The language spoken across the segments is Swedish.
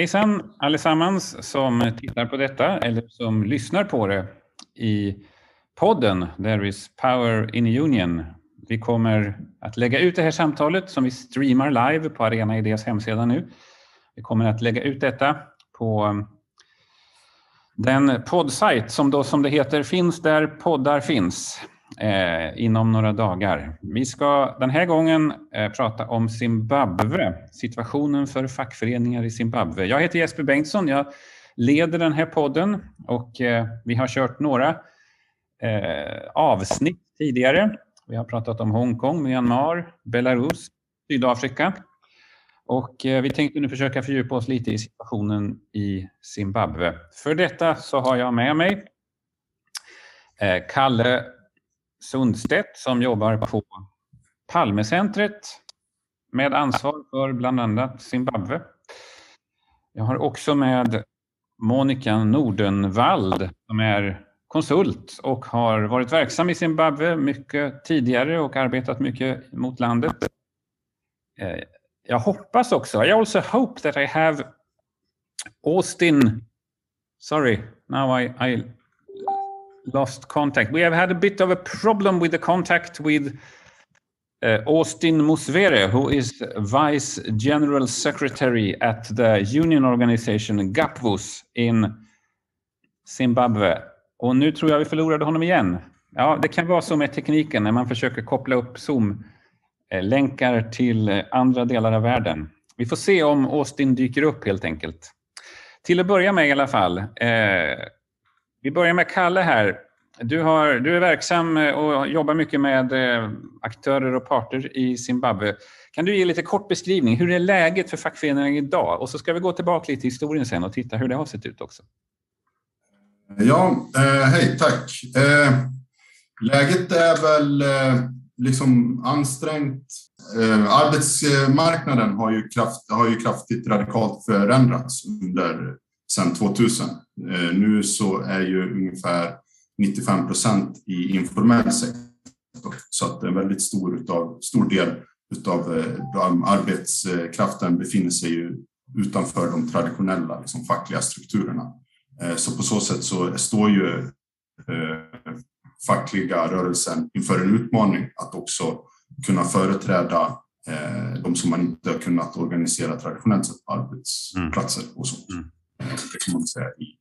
Hejsan allesammans som tittar på detta eller som lyssnar på det i podden There is power in union. Vi kommer att lägga ut det här samtalet som vi streamar live på Arena Idés hemsida nu. Vi kommer att lägga ut detta på um, den poddsajt som då som det heter finns där poddar finns eh, inom några dagar. Vi ska den här gången eh, prata om Zimbabwe, situationen för fackföreningar i Zimbabwe. Jag heter Jesper Bengtsson, jag leder den här podden och eh, vi har kört några eh, avsnitt tidigare. Vi har pratat om Hongkong, Myanmar, Belarus, Sydafrika. Och eh, vi tänkte nu försöka fördjupa oss lite i situationen i Zimbabwe. För detta så har jag med mig eh, Kalle Sundstedt som jobbar på Palmecentret med ansvar för bland annat Zimbabwe. Jag har också med Monica Nordenvald som är konsult och har varit verksam i Zimbabwe mycket tidigare och arbetat mycket mot landet. Eh, jag hoppas också, I also hope that I have Austin, sorry, now I, I lost contact. We have had a bit of a problem with the contact with uh, Austin Musvere, who is Vice General Secretary at the union organization GAPVUS in Zimbabwe. Och nu tror jag vi förlorade honom igen. Ja, det kan vara så med tekniken när man försöker koppla upp Zoom-länkar eh, till eh, andra delar av världen. Vi får se om Austin dyker upp helt enkelt. Till att börja med i alla fall. Eh, vi börjar med Kalle här. Du, har, du är verksam eh, och jobbar mycket med eh, aktörer och parter i Zimbabwe. Kan du ge lite kort beskrivning? Hur är läget för fackföreningarna idag? Och så ska vi gå tillbaka lite i historien sen och titta hur det har sett ut också. Ja, eh, hej, tack. Eh, läget är väl eh, liksom ansträngt. Eh, arbetsmarknaden har ju, kraft, har ju kraftigt radikalt förändrats under sedan 2000. Eh, nu så är ju ungefär 95 procent i informell sektor, så att en väldigt stor, utav, stor del av eh, arbetskraften befinner sig ju utanför de traditionella liksom, fackliga strukturerna. Eh, så på så sätt så står ju fackliga rörelsen inför en utmaning att också kunna företräda de som man inte har kunnat organisera traditionellt sett på arbetsplatser och sånt. Mm. mm. Det kan man säga i,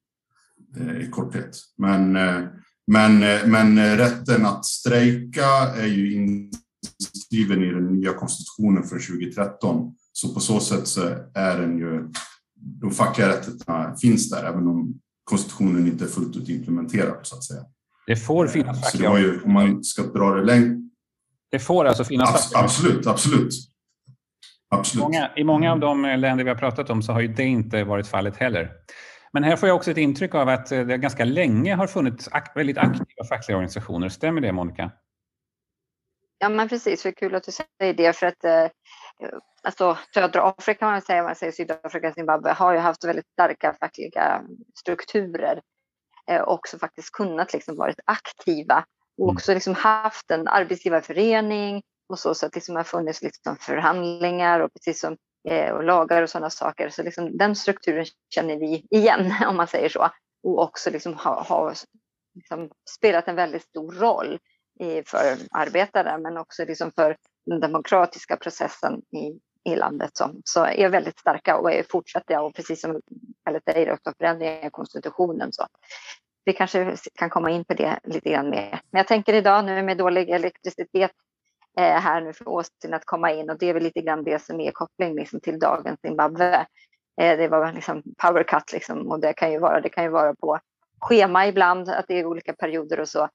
eh, i korthet. Men, eh, men, eh, men rätten att strejka är ju inskriven i den nya konstitutionen från 2013. Så på så sätt så är den ju, de fackliga rättigheterna finns där, även om konstitutionen inte är fullt ut implementerad så att säga. Det får finnas fackliga... Så det var ju, om man ska dra det längre... Det får alltså finnas Abs Absolut, absolut. Absolut. Många, I många av de länder vi har pratat om så har ju det inte varit fallet heller. Men här får jag också ett intryck av att det ganska länge har funnits väldigt aktiva fackliga organisationer. Stämmer det, Monica? Ja, men precis. Det är kul att du säger det. För att eh, alltså, södra Afrika, man säger, man säger Sydafrika, Zimbabwe, har ju haft väldigt starka fackliga strukturer. Eh, också faktiskt kunnat liksom varit aktiva och mm. också liksom haft en arbetsgivarförening och så, så att liksom har funnits liksom förhandlingar och precis som eh, och lagar och sådana saker. Så liksom den strukturen känner vi igen om man säger så. Och också liksom har ha, liksom spelat en väldigt stor roll i, för arbetare men också liksom för den demokratiska processen i, i landet som så är väldigt starka och är fortsätter och precis som Kalle säger också förändringar i konstitutionen. Så vi kanske kan komma in på det lite grann mer. Men jag tänker idag nu med dålig elektricitet Eh, här nu för Austin att komma in och det är väl lite grann det som är koppling liksom till dagens Zimbabwe. Eh, det var liksom power cut liksom och det kan ju vara, det kan ju vara på schema ibland, att det är olika perioder och så.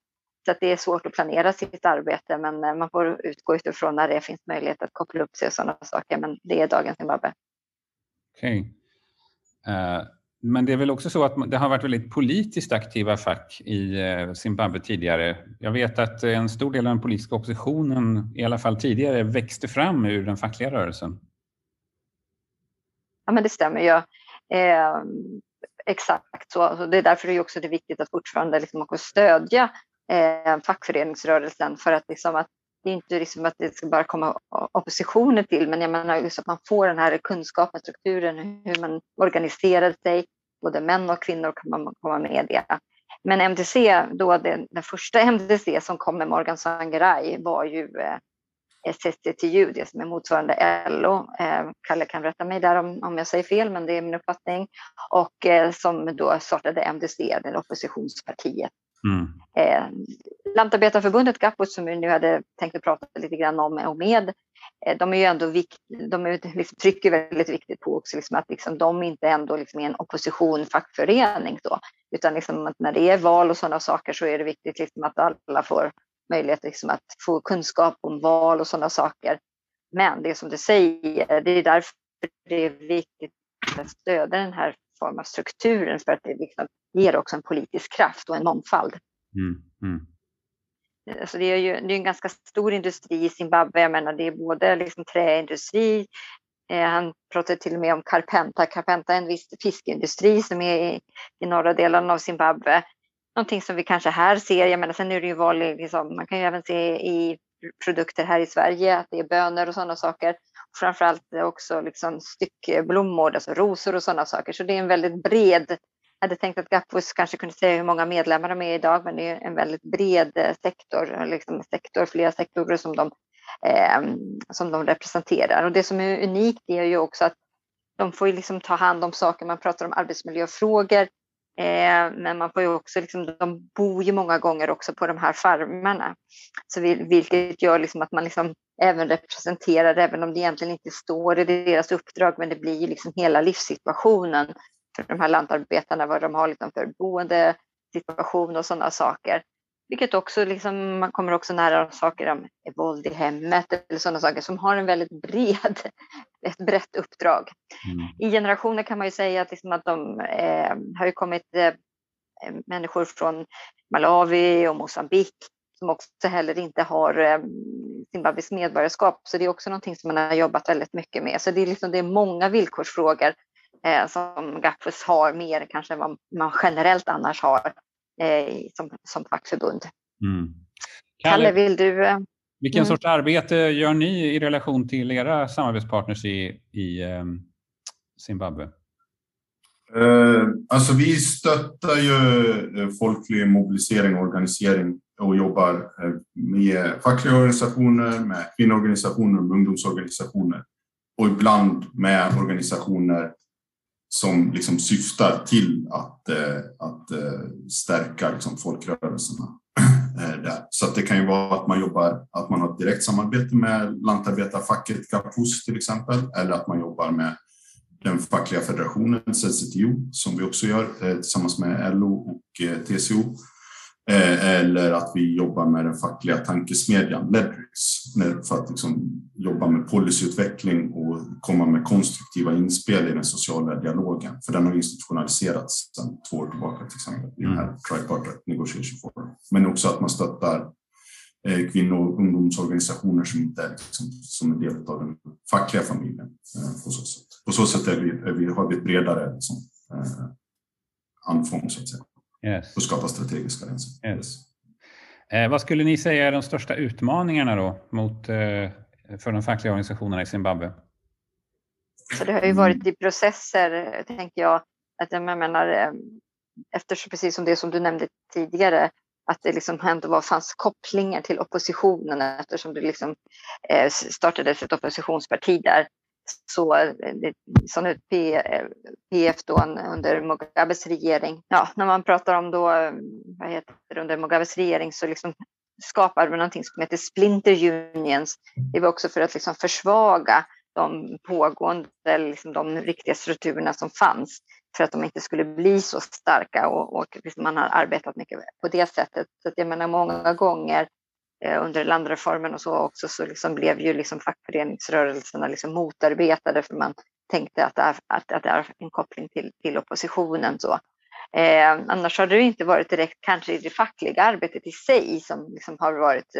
Så att det är svårt att planera sitt arbete, men eh, man får utgå utifrån när det finns möjlighet att koppla upp sig och sådana saker. Men det är dagens Zimbabwe. Okej. Okay. Uh, men det är väl också så att det har varit väldigt politiskt aktiva fack i eh, Zimbabwe tidigare. Jag vet att eh, en stor del av den politiska oppositionen, i alla fall tidigare, växte fram ur den fackliga rörelsen. Ja, men det stämmer ju. Eh, exakt så. Det är därför det är också det viktigt att fortfarande liksom också stödja eh, fackföreningsrörelsen för att, liksom att det är inte liksom att det ska bara komma oppositionen till, men jag menar just att man får den här kunskapen, strukturen, hur man organiserar sig. Både män och kvinnor kan man komma med i det. Men MDC, då den, den första MDC som kom med Morgan Sangerai var ju eh, SSTTU, det som är motsvarande LO. Eh, Kalle kan rätta mig där om, om jag säger fel, men det är min uppfattning. Och eh, som då startade MDC, det oppositionspartiet. Mm. Eh, Lantarbetarförbundet, Gappo, som vi nu hade tänkt att prata lite grann om eh, och med, eh, de är ju ändå vikt, de är, liksom, trycker väldigt viktigt på också liksom att liksom, de inte ändå liksom är en opposition fackförening då, utan liksom att när det är val och sådana saker så är det viktigt liksom att alla får möjlighet liksom att få kunskap om val och sådana saker. Men det som du säger, det är därför det är viktigt att stödja den här formen av strukturen för att det liksom ger också en politisk kraft och en mångfald. Mm, mm. Alltså det är ju det är en ganska stor industri i Zimbabwe. Jag menar, det är både liksom träindustri, eh, han pratade till och med om Carpenta. Carpenta är en viss fiskeindustri som är i, i norra delen av Zimbabwe någonting som vi kanske här ser. Jag menar, sen är det ju vanligt, liksom, man kan ju även se i produkter här i Sverige att det är bönor och sådana saker. Framförallt också liksom styckblommor, alltså rosor och sådana saker. Så det är en väldigt bred jag hade tänkt att Gapus kanske kunde säga hur många medlemmar de är idag, men det är en väldigt bred eh, sektor, liksom sektor flera sektorer som de, eh, som de representerar. Och det som är unikt är ju också att de får liksom ta hand om saker, man pratar om arbetsmiljöfrågor, Eh, men man får ju också, liksom, de bor ju många gånger också på de här farmarna. Så vi, vilket gör liksom att man liksom även representerar, även om det egentligen inte står i deras uppdrag, men det blir ju liksom hela livssituationen för de här lantarbetarna, vad de har liksom för boendesituation och sådana saker. Vilket också liksom, man kommer också nära saker om våld i hemmet eller sådana saker som har en väldigt bred, ett brett uppdrag. Mm. I generationer kan man ju säga att, liksom att de eh, har kommit eh, människor från Malawi och Mosambik som också heller inte har eh, Zimbabwes medborgarskap. Så det är också någonting som man har jobbat väldigt mycket med. Så det är, liksom, det är många villkorsfrågor eh, som Gapfus har mer kanske än vad man generellt annars har eh, som, som fackförbund. Mm. Kalle, Kalle, vill du? Eh, vilken mm. sorts arbete gör ni i relation till era samarbetspartners i, i eh, Zimbabwe? Eh, alltså vi stöttar ju eh, folklig mobilisering och organisering och jobbar eh, med fackliga organisationer, med kvinnoorganisationer och ungdomsorganisationer och ibland med organisationer som liksom syftar till att, att stärka liksom folkrörelserna. Där. Så att det kan ju vara att man jobbar, att man har ett direkt samarbete med lantarbetarfacket Kapus till exempel, eller att man jobbar med den fackliga federationen CCTO som vi också gör tillsammans med LO och TCO Eh, eller att vi jobbar med den fackliga tankesmedjan Ledrix för att liksom jobba med policyutveckling och komma med konstruktiva inspel i den sociala dialogen. För den har institutionaliserats sedan två år tillbaka till exempel i den här mm. Tripartite Negotiation Forum. Men också att man stöttar eh, kvinno och ungdomsorganisationer som inte är liksom, som en del av den fackliga familjen. Eh, på så sätt, på så sätt är vi, är vi, har vi ett bredare liksom, anfång så att säga yes. och skapa strategiska gränser. Yes. Eh, vad skulle ni säga är de största utmaningarna då mot, eh, för de fackliga organisationerna i Zimbabwe? Så det har ju varit i processer, tänker jag, att jag menar, eh, eftersom precis som det som du nämnde tidigare, att det liksom ändå var, fanns kopplingar till oppositionen eftersom det liksom eh, startades ett oppositionsparti där så eh, det sån ut PF då under Mugabes regering. Ja, när man pratar om då, eh, vad heter det, under Mugabes regering så liksom skapade man någonting som heter Splinter Unions. Det var också för att liksom försvaga de pågående, liksom de riktiga strukturerna som fanns för att de inte skulle bli så starka och, och liksom man har arbetat mycket på det sättet. Så att jag menar många gånger Eh, under landreformen och så också så liksom blev ju liksom fackföreningsrörelserna liksom motarbetade för man tänkte att det är, att, att det är en koppling till, till oppositionen. Så. Eh, annars har det inte varit direkt kanske i det fackliga arbetet i sig som liksom har varit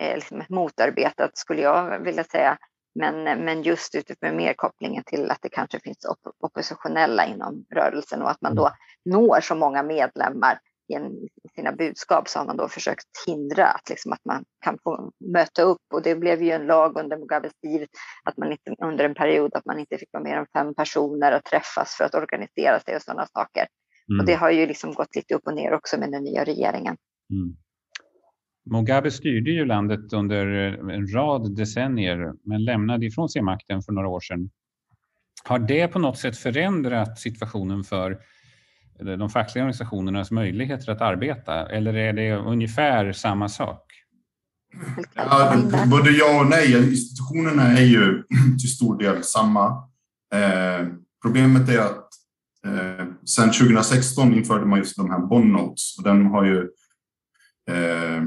eh, liksom motarbetat skulle jag vilja säga. Men, men just utifrån mer kopplingen till att det kanske finns op oppositionella inom rörelsen och att man då mm. når så många medlemmar i en sina budskap så har man då försökt hindra att, liksom, att man kan få möta upp och det blev ju en lag under Mugabes tid att man inte under en period att man inte fick vara mer än fem personer och träffas för att organisera sig och sådana saker. Mm. Och det har ju liksom gått lite upp och ner också med den nya regeringen. Mm. Mugabe styrde ju landet under eh, en rad decennier men lämnade ifrån sig makten för några år sedan. Har det på något sätt förändrat situationen för de fackliga organisationernas möjligheter att arbeta eller är det ungefär samma sak? Ja, både ja och nej. Institutionerna är ju till stor del samma. Eh, problemet är att eh, sedan 2016 införde man just de här bond notes och den har ju eh,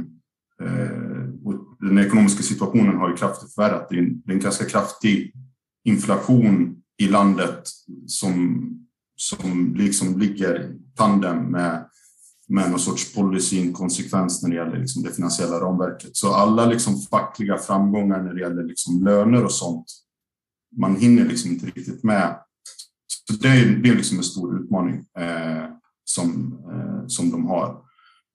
Eh, den ekonomiska situationen har ju kraftigt förvärrat. Det är en, det är en ganska kraftig inflation i landet som som liksom ligger tandem med, med någon sorts policyinkonsekvens när det gäller liksom det finansiella ramverket. Så alla liksom fackliga framgångar när det gäller liksom löner och sånt, man hinner liksom inte riktigt med. Så det är, det är liksom en stor utmaning eh, som, eh, som de har.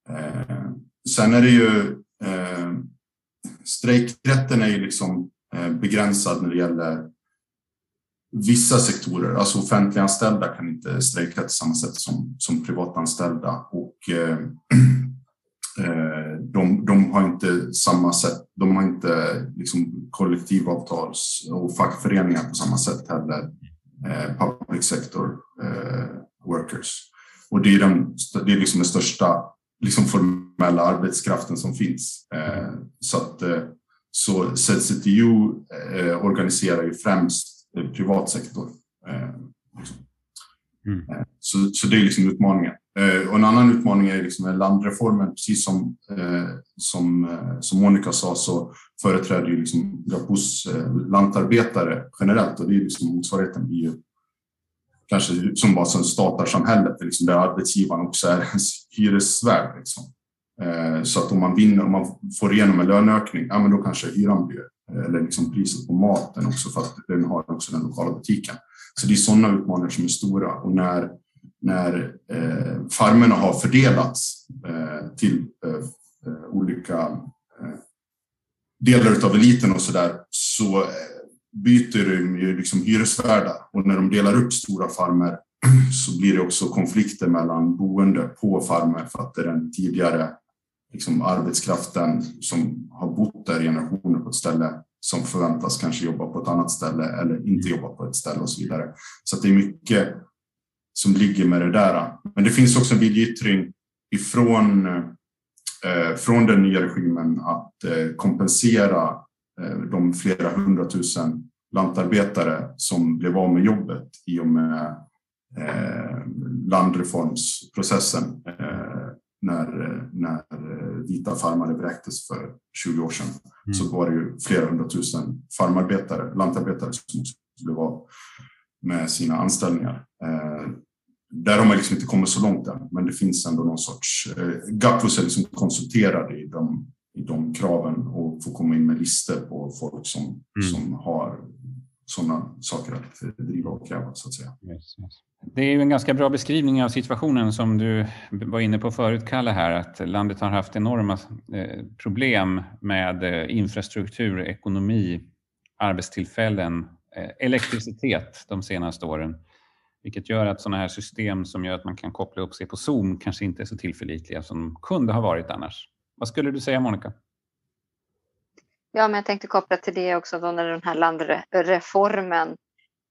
Eh, sen är det ju eh, strejkrätten är ju liksom eh, begränsad när det gäller vissa sektorer, alltså offentliganställda kan inte strejka på samma sätt som, som privatanställda och eh, eh, de, de, har inte samma sätt, de har inte liksom kollektivavtals och fackföreningar på samma sätt heller, eh, public sector eh, workers. Och det är den, det är liksom den största liksom formella arbetskraften som finns. Eh, så att eh, så CTU organiserar ju främst privat sektor. Eh. Mm. Eh, så, så det är liksom utmaningen. Eh, och en annan utmaning är liksom landreformen. Precis som, som, som Monica sa så företräder ju liksom Gapus lantarbetare generellt och det är liksom motsvarigheten ju kanske som bara som statarsamhället, liksom där arbetsgivaren också är ens hyresvärd. Liksom. Eh, så att om man vinner, om man får igenom en löneökning, ja men då kanske hyran blir eh, eller liksom priset på maten också för att den har också den lokala butiken. Så det är sådana utmaningar som är stora och när, när eh, farmerna har fördelats eh, till eh, eh olika eh, delar av eliten och så där så byter de ju liksom hyresvärdar och när de delar upp stora farmer så blir det också konflikter mellan boende på farmer för att det är den tidigare liksom arbetskraften som har bott där i generationer på ett ställe som förväntas kanske jobba på ett annat ställe eller inte jobba på ett ställe och så vidare. Så det är mycket som ligger med det där. Men det finns också en viljeyttring ifrån eh, från den nya regimen att eh, kompensera eh, de flera hundratusen lantarbetare som blev av med jobbet i och med eh, landreformsprocessen. Eh, Eh, när, när vita farmare vräktes för 20 år sedan mm. så var det ju flera hundratusen farmarbetare, lantarbetare som blev av med sina anställningar. Eh, där har man liksom inte kommit så långt än, men det finns ändå någon sorts... Eh, Gapus är liksom konsulterad i de, i de kraven och får komma in med listor på folk som, mm. som har sådana saker att eh, driva och kräva så att säga. Yes, yes. Det är ju en ganska bra beskrivning av situationen som du var inne på förut, Kalle, här, att landet har haft enorma eh, problem med eh, infrastruktur, ekonomi, arbetstillfällen, elektricitet de senaste åren. Vilket gör att sådana här system som gör att man kan koppla upp sig på Zoom kanske inte är så tillförlitliga som de kunde ha varit annars. Vad skulle du säga, Monica? Ja, men jag tänkte koppla till det också då när den här landreformen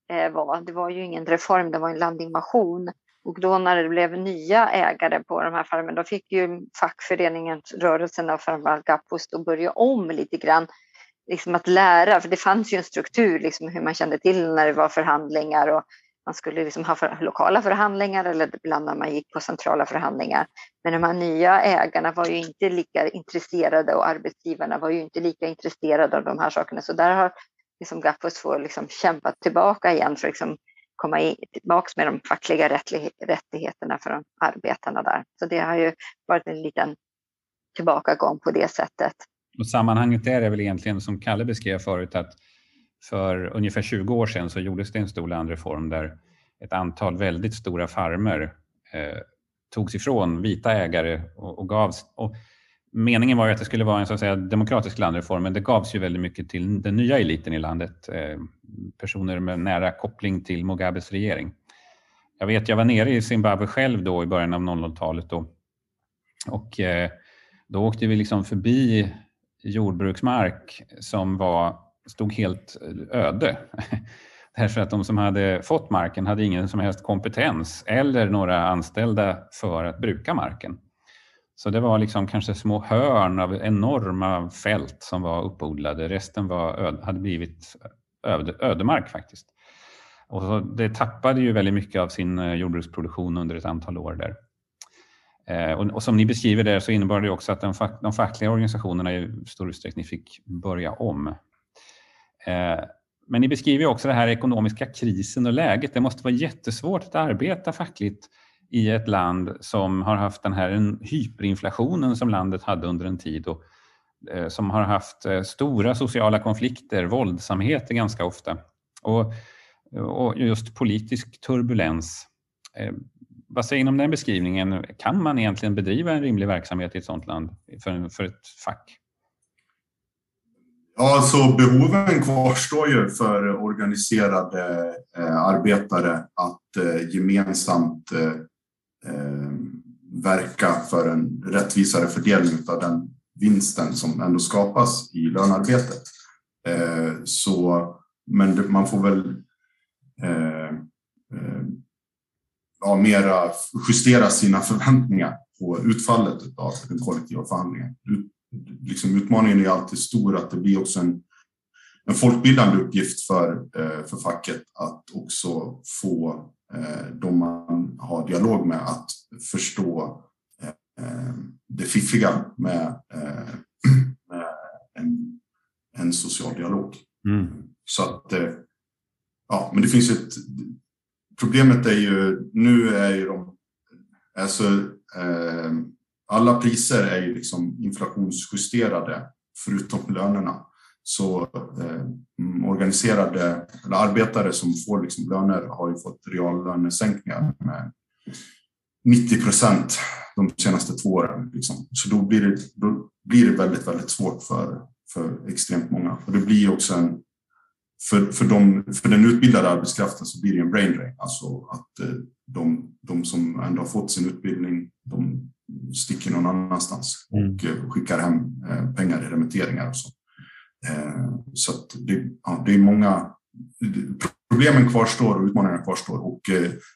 eh, var. Det var ju ingen reform, det var en landinvasion. Och då när det blev nya ägare på de här farmerna, då fick ju fackföreningen, rörelsen av framförallt Gapus, då börja om lite grann. Liksom att lära, för det fanns ju en struktur, liksom hur man kände till när det var förhandlingar och man skulle liksom ha för, lokala förhandlingar eller ibland när man gick på centrala förhandlingar. Men de här nya ägarna var ju inte lika intresserade och arbetsgivarna var ju inte lika intresserade av de här sakerna. Så där har liksom Gaffus få liksom kämpat tillbaka igen för att liksom komma in, tillbaka med de fackliga rättigheterna för arbetarna där. Så det har ju varit en liten tillbakagång på det sättet. Och sammanhanget där är väl egentligen som Kalle beskrev förut att för ungefär 20 år sedan så gjordes det en stor landreform där ett antal väldigt stora farmer eh, togs ifrån vita ägare och, och gavs. Och meningen var ju att det skulle vara en så att säga, demokratisk landreform, men det gavs ju väldigt mycket till den nya eliten i landet. Eh, personer med nära koppling till Mugabes regering. Jag vet, jag var nere i Zimbabwe själv då i början av 00-talet då, och eh, då åkte vi liksom förbi jordbruksmark som var, stod helt eh, öde. Därför att de som hade fått marken hade ingen som helst kompetens eller några anställda för att bruka marken. Så det var liksom kanske små hörn av enorma fält som var uppodlade. Resten var, hade blivit öde, ödemark faktiskt. Och det tappade ju väldigt mycket av sin eh, jordbruksproduktion under ett antal år där. Eh, och, och, som ni beskriver där så innebar det också att fack, de fackliga organisationerna i stor utsträckning fick börja om. Eh, men ni beskriver också den här ekonomiska krisen och läget. Det måste vara jättesvårt att arbeta fackligt i ett land som har haft den här hyperinflationen som landet hade under en tid och eh, som har haft eh, stora sociala konflikter, våldsamheter ganska ofta och, och just politisk turbulens. Vad säger ni om den beskrivningen? Kan man egentligen bedriva en rimlig verksamhet i ett sådant land för, för ett fack? Ja, så behoven kvarstår ju för organiserade eh, arbetare att eh, gemensamt eh, eh verka för en rättvisare fördelning av den vinsten som ändå skapas i lönearbetet. Eh, så, men man får väl eh, eh, ja, mera justera sina förväntningar på utfallet av den kollektiva förhandlingen. Liksom utmaningen är alltid stor att det blir också en, en folkbildande uppgift för, eh, för facket att också få eh, de man har dialog med att förstå eh, det fiffiga med, med en, en social dialog. Mm. Så att, ja, men det finns ett problemet är ju, nu är ju de, alltså alla priser är ju liksom inflationsjusterade förutom lönerna. Så eh, organiserade eller arbetare som får liksom löner har ju fått reallönesänkningar med 90 procent de senaste två åren. Liksom. Så då blir, det, då blir det väldigt, väldigt svårt för, för extremt många. Och det blir också en för, för, de, för den utbildade arbetskraften så blir det en brain drain. Alltså att eh, de, de som ändå har fått sin utbildning, de sticker någon annanstans mm. och mm. skickar hem eh, pengar i remitteringar och så. Så att det, ja, det är många problemen kvarstår och utmaningarna kvarstår och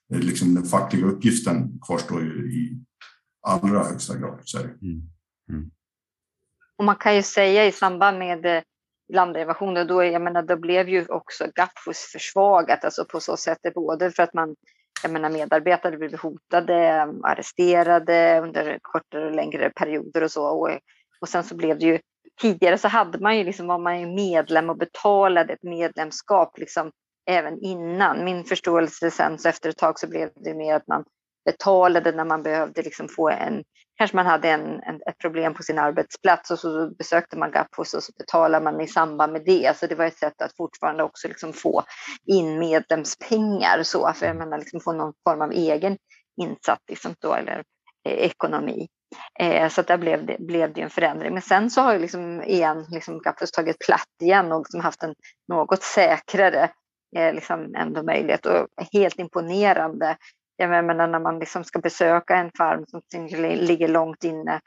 liksom den fackliga uppgiften kvarstår ju i allra högsta grad. Så mm. Mm. Och man kan ju säga i samband med landinvasionen, då, jag menar, då blev ju också Gapfus försvagat, alltså på så sätt både för att man, jag menar, medarbetare blev hotade, arresterade under kortare och längre perioder och så. Och, och sen så blev det ju, tidigare så hade man ju liksom, var man ju medlem och betalade ett medlemskap liksom även innan. Min förståelse sen så efter ett tag så blev det mer att man betalade när man behövde liksom få en, kanske man hade en, en, ett problem på sin arbetsplats och så besökte man Gapos och så betalade man i samband med det. Så det var ett sätt att fortfarande också liksom få in medlemspengar så, för att man liksom få någon form av egen insats liksom då, eller eh, ekonomi. Eh, så där blev det, blev det en förändring. Men sen så har ju liksom igen liksom Gapos tagit platt igen och liksom haft en något säkrare eh, liksom ändå möjlighet och helt imponerande jag menar när man liksom ska besöka en farm som ligger långt inne,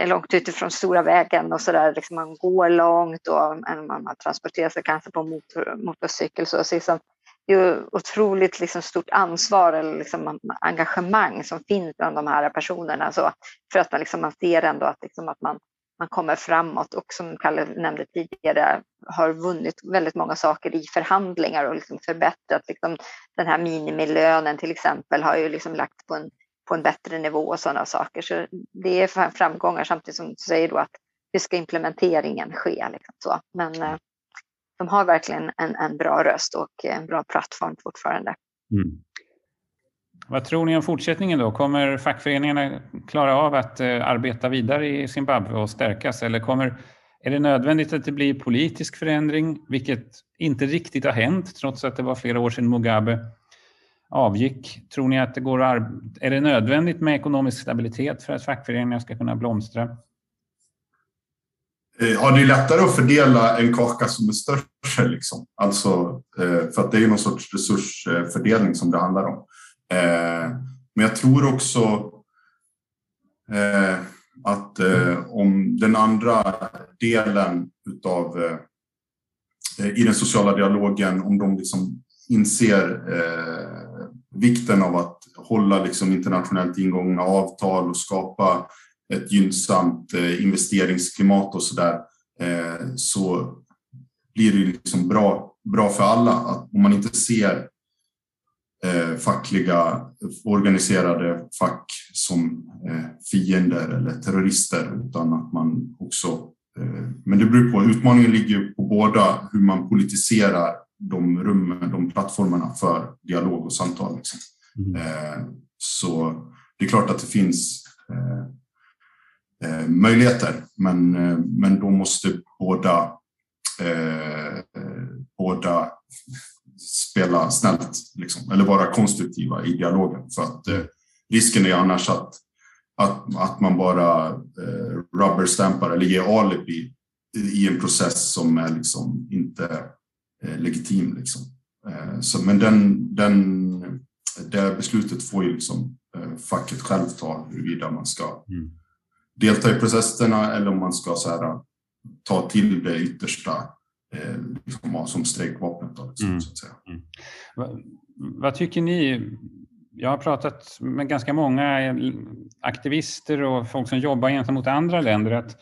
eh, långt utifrån stora vägen och så där, liksom man går långt och man transporterar sig kanske på motor, motorcykel. Så, så liksom, det är otroligt liksom stort ansvar eller liksom engagemang som finns bland de här personerna. Så, för att man, liksom, man ser ändå att, liksom, att man man kommer framåt och som Kalle nämnde tidigare har vunnit väldigt många saker i förhandlingar och liksom förbättrat. Liksom, den här minimilönen till exempel har ju liksom lagt på en, på en bättre nivå och sådana saker. Så det är framgångar samtidigt som du säger då att hur ska implementeringen ske? Liksom så. Men eh, de har verkligen en, en bra röst och en bra plattform fortfarande. Mm. Vad tror ni om fortsättningen då? Kommer fackföreningarna klara av att eh, arbeta vidare i Zimbabwe och stärkas eller kommer, är det nödvändigt att det blir politisk förändring, vilket inte riktigt har hänt trots att det var flera år sedan Mugabe avgick. Tror ni att det går att är det nödvändigt med ekonomisk stabilitet för att fackföreningarna ska kunna blomstra? Ja, det är lättare att fördela en kaka som är större. Liksom. Alltså, eh, för att det är någon sorts resursfördelning som det handlar om. Eh, men jag tror också eh, att eh, om den andra delen utav i den sociala dialogen, om de liksom inser vikten av att hålla liksom internationellt ingångna avtal och skapa ett gynnsamt investeringsklimat och så där så blir det liksom bra, bra för alla. Att om man inte ser fackliga organiserade fack som fiender eller terrorister utan att man också men det beror på, utmaningen ligger på båda hur man politiserar de rummen, de plattformarna för dialog och samtal. Liksom. Mm. Så det är klart att det finns eh, möjligheter. Men, eh, men då måste båda, eh, båda spela snällt liksom, eller vara konstruktiva i dialogen. För att eh, risken är annars att, att, att man bara eh, rubberstampar eller ger alibi i en process som är liksom inte eh, legitim. Liksom. Eh, så, men den, den, det beslutet får ju liksom, eh, facket själv ta huruvida man ska mm delta i processerna eller om man ska så här, ta till det yttersta eh, liksom, som strejkvapnet. Då, liksom, mm. så att säga. Mm. Vad, vad tycker ni? Jag har pratat med ganska många aktivister och folk som jobbar gentemot andra länder att,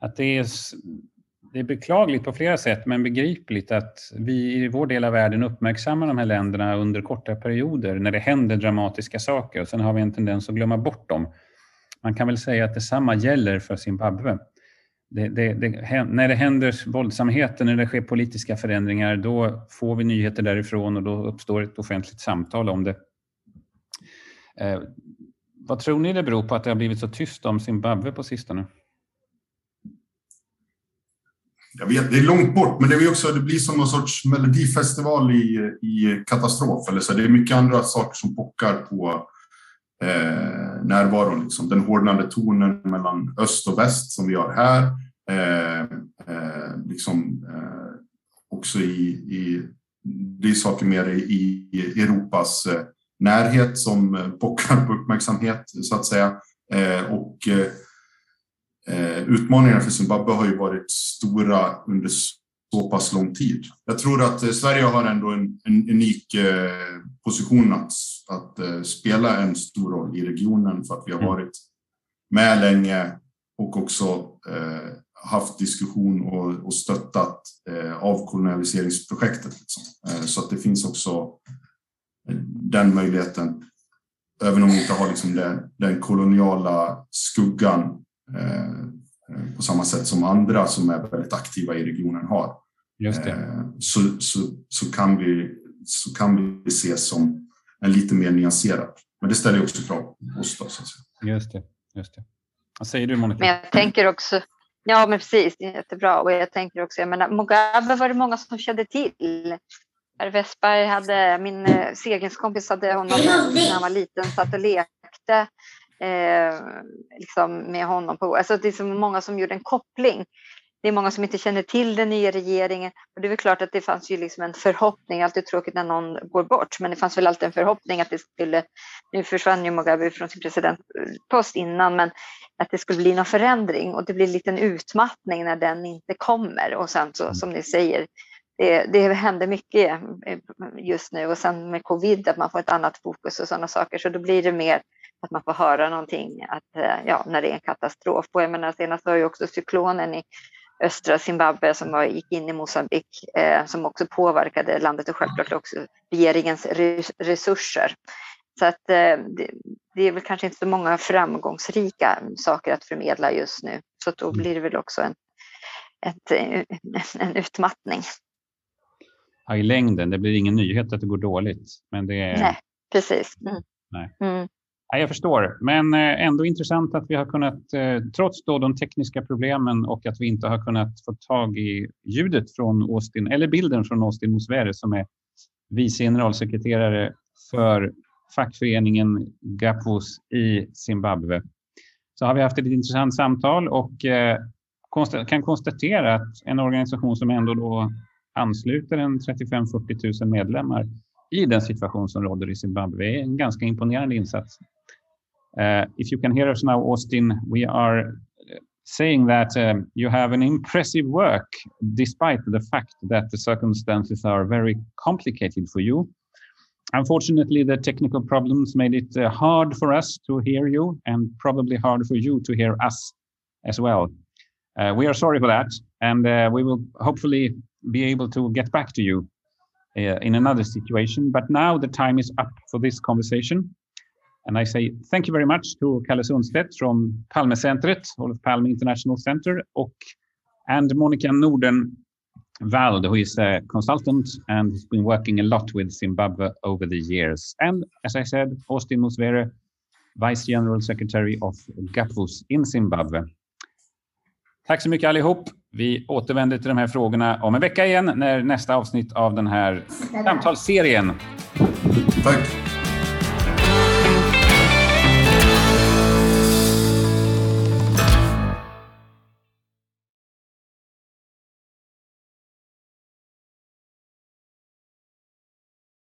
att det, är, det är beklagligt på flera sätt men begripligt att vi i vår del av världen uppmärksammar de här länderna under korta perioder när det händer dramatiska saker och sen har vi en tendens att glömma bort dem man kan väl säga att detsamma gäller för Zimbabwe. Det, det, det, när det händer våldsamheter, när det sker politiska förändringar, då får vi nyheter därifrån och då uppstår ett offentligt samtal om det. Eh, vad tror ni det beror på att det har blivit så tyst om Zimbabwe på sistone? Jag vet, det är långt bort, men det, är också, det blir som någon sorts melodifestival i, i katastrof. Eller så. Det är mycket andra saker som pockar på eh, närvaron. Liksom. Den hårdnande tonen mellan öst och väst som vi har här. Eh, eh, liksom, eh, också i, i, det är saker mer i, i Europas eh, närhet som eh, pockar på uppmärksamhet så att säga. Eh, och eh, eh, utmaningarna för Zimbabwe har ju varit stora under så pass lång tid. Jag tror att eh, Sverige har ändå en, en unik eh, position att, att eh, spela en stor roll i regionen för att vi har mm. varit med länge och också haft diskussion och, och stöttat avkolonialiseringsprojektet. Liksom. så att det finns också den möjligheten, även om vi inte har liksom den, den koloniala skuggan på samma sätt som andra som är väldigt aktiva i regionen har. Just det. Eh, så, så, så, kan vi, så kan vi ses som en lite mer nyanserad. Men det ställer också krav på oss. Då, så att säga. Just det. Just det. Vad säger du Monica? Men jag tänker också, ja men precis, jättebra. Och jag tänker också, jag menar, Mugabe var det många som kände till. Herr Westberg hade, min eh, segelskompis hade honom när han var liten, satt och lekte eh, liksom med honom. På, alltså det är så många som gjorde en koppling det är många som inte känner till den nya regeringen. Och det är väl klart att det fanns ju liksom en förhoppning, alltid tråkigt när någon går bort, men det fanns väl alltid en förhoppning att det skulle, nu försvann ju Mugabe från sin presidentpost innan, men att det skulle bli någon förändring och det blir en liten utmattning när den inte kommer. Och sen så som ni säger, det, det händer mycket just nu. Och sen med covid att man får ett annat fokus och sådana saker. Så då blir det mer att man får höra någonting att, ja, när det är en katastrof. Och jag menar, senast var ju också cyklonen i östra Zimbabwe som gick in i Mosambik eh, som också påverkade landet och självklart också regeringens resurser. Så att eh, det, det, är väl kanske inte så många framgångsrika saker att förmedla just nu. Så då mm. blir det väl också en, ett, en utmattning. Ja, I längden, det blir ingen nyhet att det går dåligt. Men det är... Nej, precis. Mm. Nej. Mm. Ja, jag förstår, men eh, ändå intressant att vi har kunnat, eh, trots då de tekniska problemen och att vi inte har kunnat få tag i ljudet från Austin, eller bilden från Austin Mosvere som är vice generalsekreterare för fackföreningen Gapos i Zimbabwe. Så har vi haft ett intressant samtal och eh, kan konstatera att en organisation som ändå då ansluter en 35-40 000 medlemmar i den situation som råder i Zimbabwe är en ganska imponerande insats. Uh, if you can hear us now, Austin, we are saying that um, you have an impressive work despite the fact that the circumstances are very complicated for you. Unfortunately, the technical problems made it uh, hard for us to hear you and probably hard for you to hear us as well. Uh, we are sorry for that, and uh, we will hopefully be able to get back to you uh, in another situation. But now the time is up for this conversation. And I say thank you very much to Kalle Sundstedt from Palmecentret, Olof Palme International Center, och, and Monica Norden Vald, who is a consultant and has been working a lot with Zimbabwe over the years. And as I said, Austin Musvere, Vice General Secretary of GAPFUS in Zimbabwe. Tack så mycket allihop. Vi återvänder till de här frågorna om en vecka igen när nästa avsnitt av den här samtalsserien. Tack.